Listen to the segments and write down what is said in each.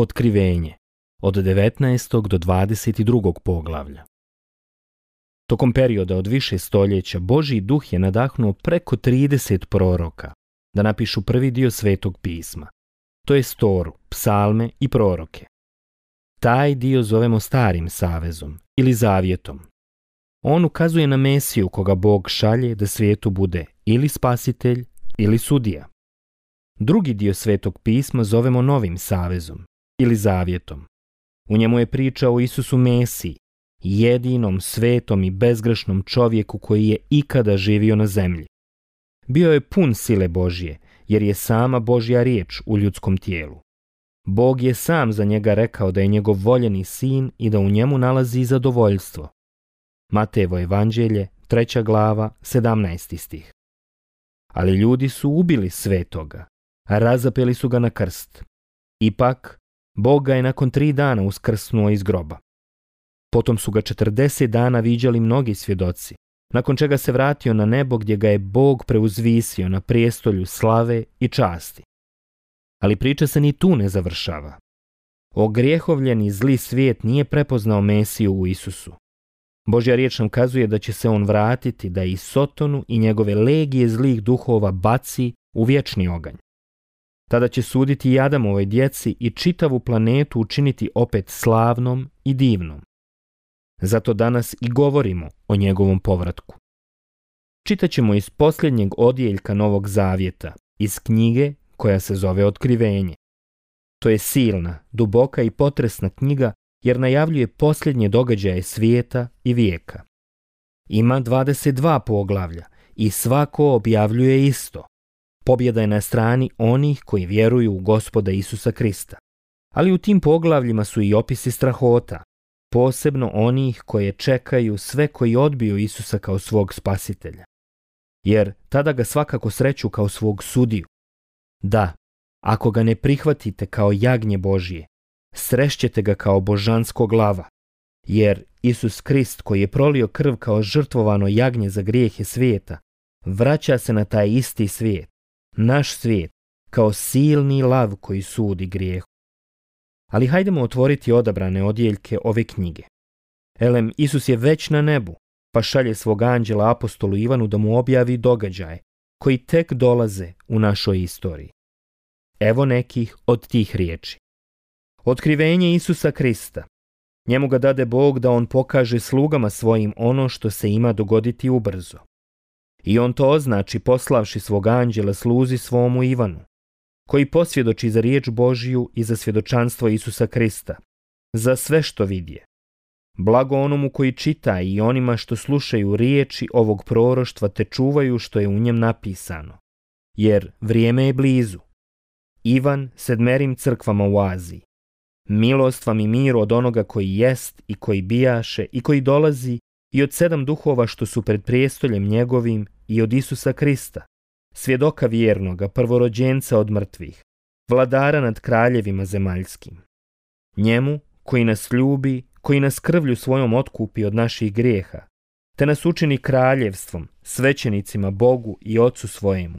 Otkrivenje od 19. do 22. poglavlja. Tokom perioda od više stoljeća Boži duh je nadahnuo preko 30 proroka da napišu prvi dio svetog pisma, to je storu, psalme i proroke. Taj dio zovemo starim savezom ili zavjetom. On ukazuje na Mesiju koga Bog šalje da svijetu bude ili spasitelj ili sudija. Drugi dio svetog pisma zovemo novim savezom ili zavjetom. U njemu je priča o Isusu Mesiji, jedinom svetom i bezgrešnom čovjeku koji je ikada živio na zemlji. Bio je pun sile Božje, jer je sama Božja riječ u ljudskom tijelu. Bog je sam za njega rekao da je njegov voljeni sin i da u njemu nalazi zadovoljstvo. Matevo evanđelje, treća glava, 17. stih. Ali ljudi su ubili svetoga, razapeli su ga na krst. Ipak, Bog ga je nakon tri dana uskrsnuo iz groba. Potom su ga 40 dana viđali mnogi svjedoci, nakon čega se vratio na nebo gdje ga je Bog preuzvisio na prijestolju slave i časti. Ali priča se ni tu ne završava. Ogrijehovljeni zli svijet nije prepoznao Mesiju u Isusu. Božja riječ nam kazuje da će se on vratiti da i Sotonu i njegove legije zlih duhova baci u vječni oganj. Tada će suditi i Adamovoj djeci i čitavu planetu učiniti opet slavnom i divnom. Zato danas i govorimo o njegovom povratku. ćemo iz posljednjeg odjeljka Novog Zavjeta, iz knjige koja se zove Otkrivenje. To je silna, duboka i potresna knjiga jer najavljuje posljednje događaje svijeta i vijeka. Ima 22 poglavlja i svako objavljuje isto, Pobjeda je na strani onih koji vjeruju u gospoda Isusa Krista. Ali u tim poglavljima su i opisi strahota, posebno onih koje čekaju sve koji odbiju Isusa kao svog spasitelja. Jer tada ga svakako sreću kao svog sudiju. Da, ako ga ne prihvatite kao jagnje Božije, srešćete ga kao božansko glava. Jer Isus Krist koji je prolio krv kao žrtvovano jagnje za grijehe svijeta, vraća se na taj isti svijet naš svijet, kao silni lav koji sudi grijehu. Ali hajdemo otvoriti odabrane odjeljke ove knjige. Elem, Isus je već na nebu, pa šalje svog anđela apostolu Ivanu da mu objavi događaje koji tek dolaze u našoj istoriji. Evo nekih od tih riječi. Otkrivenje Isusa Krista. Njemu ga dade Bog da on pokaže slugama svojim ono što se ima dogoditi ubrzo. I on to označi poslavši svog anđela sluzi svomu Ivanu, koji posvjedoči za riječ Božiju i za svjedočanstvo Isusa Krista, za sve što vidje. Blago onomu koji čita i onima što slušaju riječi ovog proroštva te čuvaju što je u njem napisano, jer vrijeme je blizu. Ivan sedmerim crkvama u Aziji. Milost vam i mir od onoga koji jest i koji bijaše i koji dolazi i od sedam duhova što su pred prijestoljem njegovim i od Isusa Krista, svjedoka vjernoga, prvorođenca od mrtvih, vladara nad kraljevima zemaljskim. Njemu, koji nas ljubi, koji nas krvlju svojom otkupi od naših grijeha, te nas učini kraljevstvom, svećenicima Bogu i Otcu svojemu.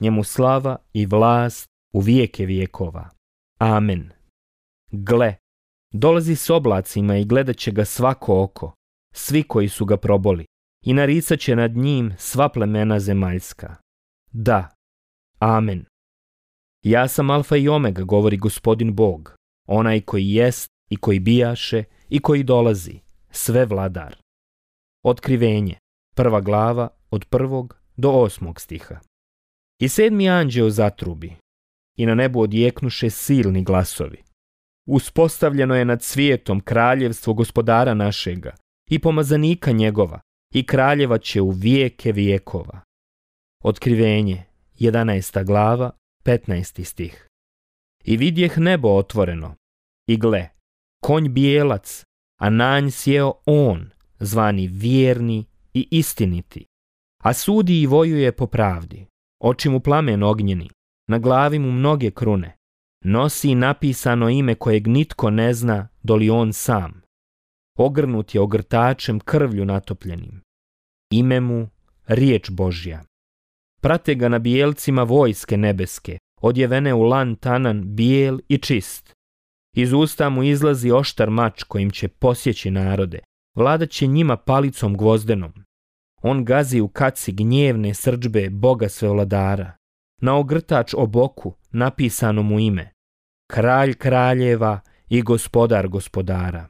Njemu slava i vlast u vijeke vijekova. Amen. Gle, dolazi s oblacima i gledat će ga svako oko, svi koji su ga proboli, i naricat će nad njim sva plemena zemaljska. Da, amen. Ja sam alfa i omega, govori gospodin Bog, onaj koji jest i koji bijaše i koji dolazi, sve vladar. Otkrivenje, prva glava od prvog do osmog stiha. I sedmi anđeo zatrubi, i na nebu odjeknuše silni glasovi. Uspostavljeno je nad svijetom kraljevstvo gospodara našega, i pomazanika njegova i kraljeva će u vijeke vijekova. Otkrivenje, 11. glava, 15. stih. I vidjeh nebo otvoreno, i gle, konj bijelac, a nanj sjeo on, zvani vjerni i istiniti, a sudi i vojuje po pravdi, oči mu plamen ognjeni, na glavi mu mnoge krune, nosi napisano ime kojeg nitko ne zna, doli on sam, ogrnut je ogrtačem krvlju natopljenim. Ime mu riječ Božja. Prate ga na bijelcima vojske nebeske, odjevene u lan tanan bijel i čist. Iz usta mu izlazi oštar mač kojim će posjeći narode, vladat će njima palicom gvozdenom. On gazi u kaci gnjevne srđbe Boga Sveoladara. Na ogrtač oboku napisano mu ime. Kralj kraljeva i gospodar gospodara.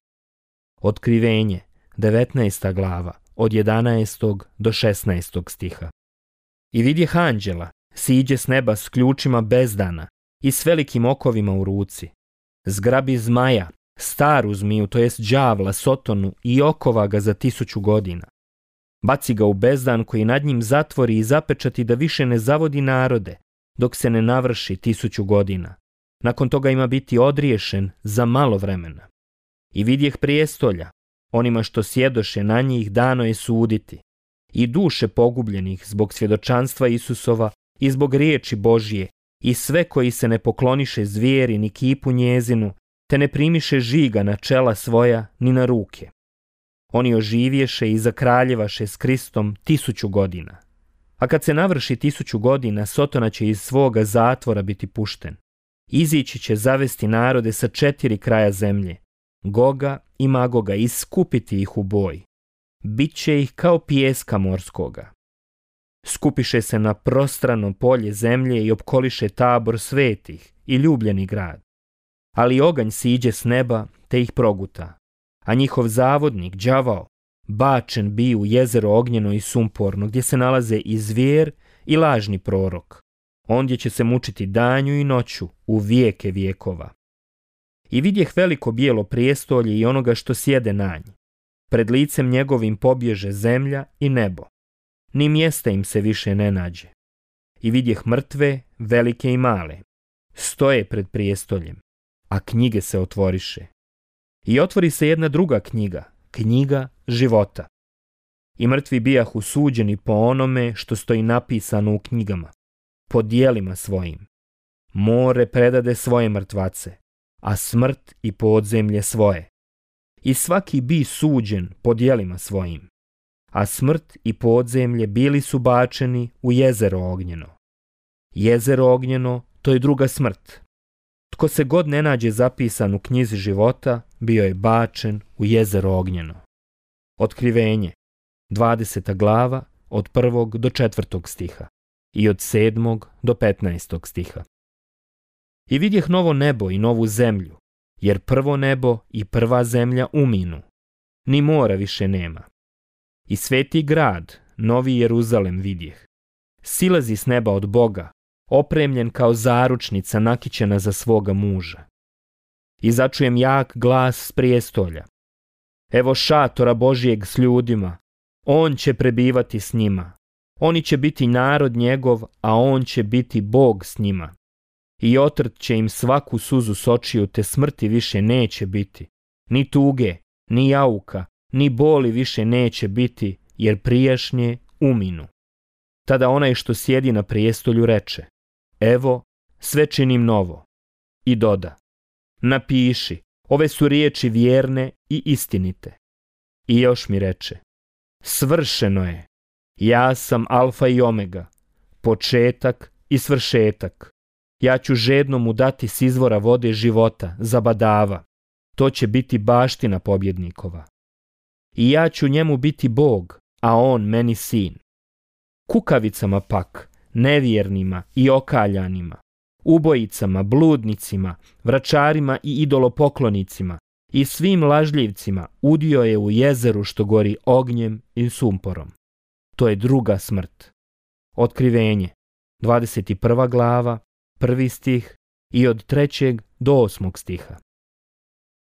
Otkrivenje, 19. glava, od 11. do 16. stiha. I vidje Hanđela, siđe s neba s ključima bezdana i s velikim okovima u ruci. Zgrabi zmaja, staru zmiju, to jest đavla, sotonu i okova ga za tisuću godina. Baci ga u bezdan koji nad njim zatvori i zapečati da više ne zavodi narode, dok se ne navrši tisuću godina. Nakon toga ima biti odriješen za malo vremena i vidjeh prijestolja, onima što sjedoše na njih dano je suditi, i duše pogubljenih zbog svjedočanstva Isusova i zbog riječi Božije, i sve koji se ne pokloniše zvijeri ni kipu njezinu, te ne primiše žiga na čela svoja ni na ruke. Oni oživješe i zakraljevaše s Kristom tisuću godina. A kad se navrši tisuću godina, Sotona će iz svoga zatvora biti pušten. Izići će zavesti narode sa četiri kraja zemlje, Goga i Magoga, iskupiti ih u boj. Bit će ih kao pijeska morskoga. Skupiše se na prostrano polje zemlje i opkoliše tabor svetih i ljubljeni grad. Ali oganj siđe s neba te ih proguta, a njihov zavodnik, đavao, bačen bi u jezero ognjeno i sumporno gdje se nalaze i zvijer i lažni prorok. Ondje će se mučiti danju i noću u vijeke vijekova i vidjeh veliko bijelo prijestolje i onoga što sjede na nj. Pred licem njegovim pobježe zemlja i nebo. Ni mjesta im se više ne nađe. I vidjeh mrtve, velike i male. Stoje pred prijestoljem, a knjige se otvoriše. I otvori se jedna druga knjiga, knjiga života. I mrtvi bijah usuđeni po onome što stoji napisano u knjigama, po dijelima svojim. More predade svoje mrtvace, a smrt i podzemlje svoje. I svaki bi suđen po dijelima svojim, a smrt i podzemlje bili su bačeni u jezero ognjeno. Jezero ognjeno to je druga smrt. Tko se god ne nađe zapisan u knjizi života, bio je bačen u jezero ognjeno. Otkrivenje, 20. glava, od 1. do 4. stiha i od 7. do 15. stiha. I vidjeh novo nebo i novu zemlju, jer prvo nebo i prva zemlja uminu. Ni mora više nema. I sveti grad, novi Jeruzalem vidjeh. Silazi s neba od Boga, opremljen kao zaručnica nakićena za svoga muža. I začujem jak glas s prijestolja. Evo šatora Božijeg s ljudima, on će prebivati s njima. Oni će biti narod njegov, a on će biti Bog s njima i otrt će im svaku suzu s očiju te smrti više neće biti. Ni tuge, ni jauka, ni boli više neće biti, jer prijašnje uminu. Tada onaj što sjedi na prijestolju reče, evo, sve činim novo. I doda, napiši, ove su riječi vjerne i istinite. I još mi reče, svršeno je, ja sam alfa i omega, početak i svršetak, ja ću žedno mu dati s izvora vode života, zabadava. To će biti baština pobjednikova. I ja ću njemu biti Bog, a on meni sin. Kukavicama pak, nevjernima i okaljanima, ubojicama, bludnicima, vračarima i idolopoklonicima i svim lažljivcima udio je u jezeru što gori ognjem i sumporom. To je druga smrt. Otkrivenje, 21. glava, prvi stih i od trećeg do osmog stiha.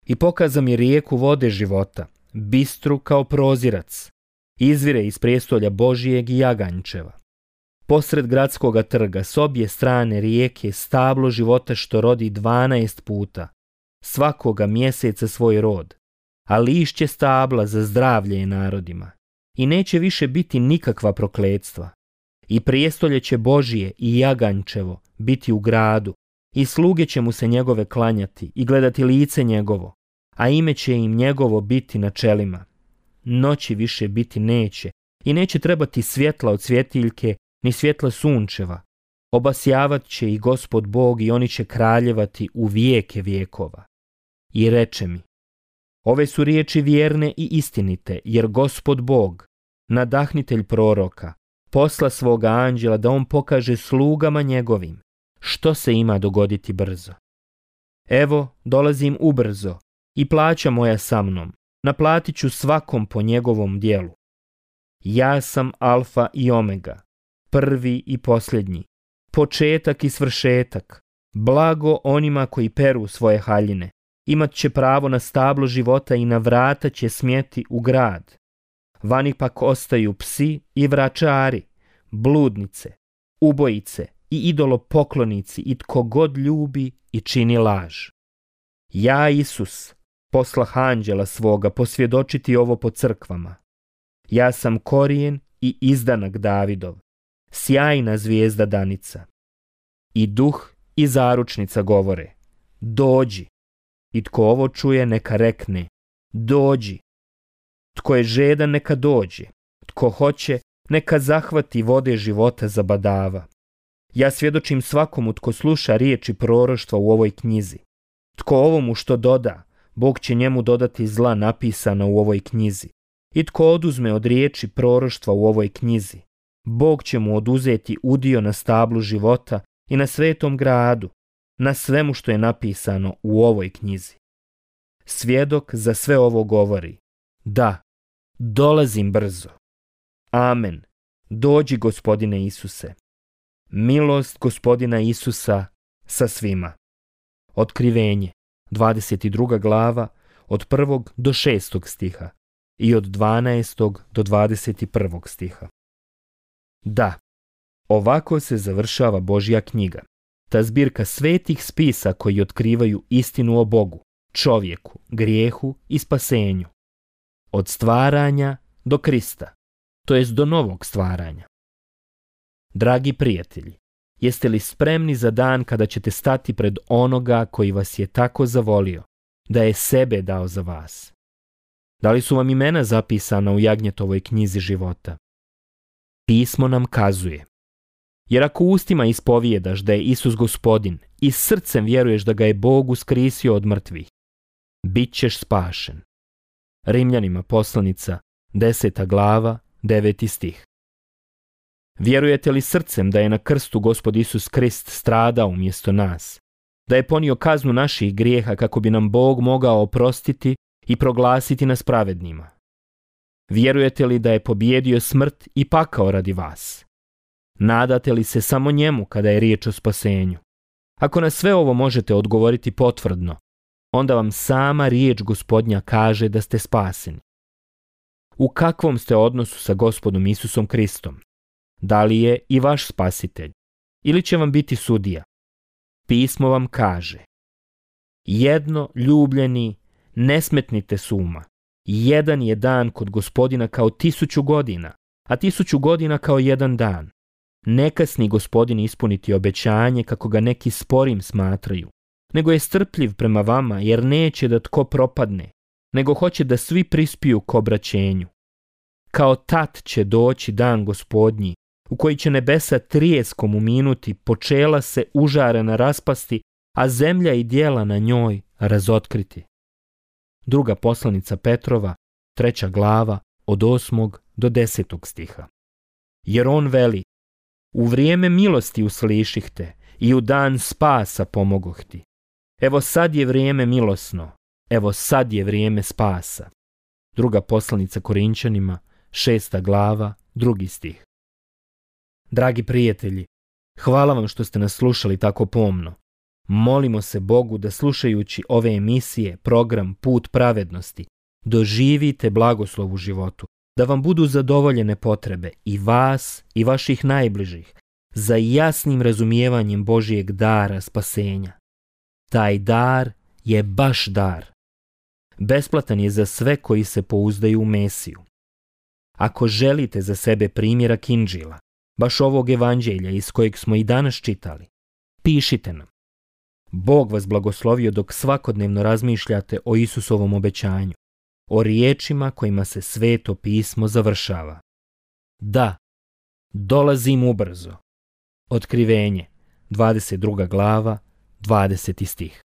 I pokaza mi rijeku vode života, bistru kao prozirac, izvire iz prijestolja Božijeg i Jaganjčeva. Posred gradskoga trga s obje strane rijeke stablo života što rodi dvanaest puta, svakoga mjeseca svoj rod, a lišće stabla za zdravlje narodima i neće više biti nikakva prokledstva, i prijestolje će Božije i Jagančevo biti u gradu, i sluge će mu se njegove klanjati i gledati lice njegovo, a ime će im njegovo biti na čelima. Noći više biti neće i neće trebati svjetla od svjetiljke ni svjetla sunčeva. Obasjavat će i gospod Bog i oni će kraljevati u vijeke vijekova. I reče mi, ove su riječi vjerne i istinite, jer gospod Bog, nadahnitelj proroka, posla svoga anđela da on pokaže slugama njegovim što se ima dogoditi brzo. Evo, dolazim ubrzo i plaća moja sa mnom, naplatit ću svakom po njegovom dijelu. Ja sam alfa i omega, prvi i posljednji, početak i svršetak, blago onima koji peru svoje haljine. Imat će pravo na stablo života i na vrata će smjeti u grad. Vani pak ostaju psi i vračari, bludnice, ubojice i idolopoklonici i tko god ljubi i čini laž. Ja, Isus, poslah anđela svoga posvjedočiti ovo po crkvama. Ja sam korijen i izdanak Davidov, sjajna zvijezda Danica. I duh i zaručnica govore, dođi. I tko ovo čuje neka rekne, dođi. Tko je žedan neka dođe, tko hoće neka zahvati vode života za badava. Ja svjedočim svakomu tko sluša riječi proroštva u ovoj knjizi. Tko ovomu što doda, Bog će njemu dodati zla napisana u ovoj knjizi. I tko oduzme od riječi proroštva u ovoj knjizi, Bog će mu oduzeti udio na stablu života i na svetom gradu, na svemu što je napisano u ovoj knjizi. Svjedok za sve ovo govori. Da, Dolazim brzo. Amen. Dođi gospodine Isuse. Milost gospodina Isusa sa svima. Otkrivenje, 22. glava, od 1. do 6. stiha i od 12. do 21. stiha. Da, ovako se završava Božja knjiga. Ta zbirka svetih spisa koji otkrivaju istinu o Bogu, čovjeku, grijehu i spasenju, od stvaranja do Krista, to jest do novog stvaranja. Dragi prijatelji, jeste li spremni za dan kada ćete stati pred onoga koji vas je tako zavolio, da je sebe dao za vas? Da li su vam imena zapisana u Jagnjetovoj knjizi života? Pismo nam kazuje. Jer ako ustima ispovijedaš da je Isus gospodin i srcem vjeruješ da ga je Bog uskrisio od mrtvih, bit ćeš spašen. Rimljanima poslanica, deseta glava, deveti stih. Vjerujete li srcem da je na krstu gospod Isus Krist stradao umjesto nas? Da je ponio kaznu naših grijeha kako bi nam Bog mogao oprostiti i proglasiti nas pravednima? Vjerujete li da je pobjedio smrt i pakao radi vas? Nadate li se samo njemu kada je riječ o spasenju? Ako na sve ovo možete odgovoriti potvrdno, onda vam sama riječ gospodnja kaže da ste spaseni. U kakvom ste odnosu sa gospodom Isusom Kristom? Da li je i vaš spasitelj? Ili će vam biti sudija? Pismo vam kaže. Jedno, ljubljeni, ne smetnite suma. Jedan je dan kod gospodina kao tisuću godina, a tisuću godina kao jedan dan. Nekasni kasni gospodin ispuniti obećanje kako ga neki sporim smatraju nego je strpljiv prema vama jer neće da tko propadne, nego hoće da svi prispiju k obraćenju. Kao tat će doći dan gospodnji, u koji će nebesa trijeskom uminuti, počela se užarena raspasti, a zemlja i dijela na njoj razotkriti. Druga poslanica Petrova, treća glava, od osmog do desetog stiha. Jer on veli, u vrijeme milosti te i u dan spasa ti Evo sad je vrijeme milosno, evo sad je vrijeme spasa. Druga poslanica Korinčanima, šesta glava, drugi stih. Dragi prijatelji, hvala vam što ste nas slušali tako pomno. Molimo se Bogu da slušajući ove emisije, program Put pravednosti, doživite blagoslov u životu, da vam budu zadovoljene potrebe i vas i vaših najbližih, za jasnim razumijevanjem Božijeg dara spasenja. Taj dar je baš dar. Besplatan je za sve koji se pouzdaju u Mesiju. Ako želite za sebe primjera Kinđila, baš ovog evanđelja iz kojeg smo i danas čitali, pišite nam. Bog vas blagoslovio dok svakodnevno razmišljate o Isusovom obećanju, o riječima kojima se sveto pismo završava. Da, dolazim ubrzo. Otkrivenje, 22. glava, 20. stih.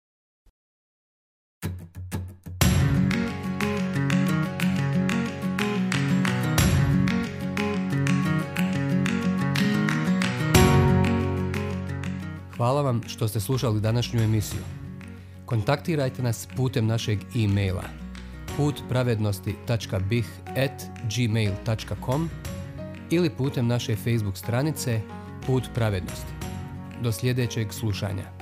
Hvala vam što ste slušali današnju emisiju. Kontaktirajte nas putem našeg e-maila putpravednosti.bih ili putem naše Facebook stranice Put pravednosti. Do sljedećeg slušanja.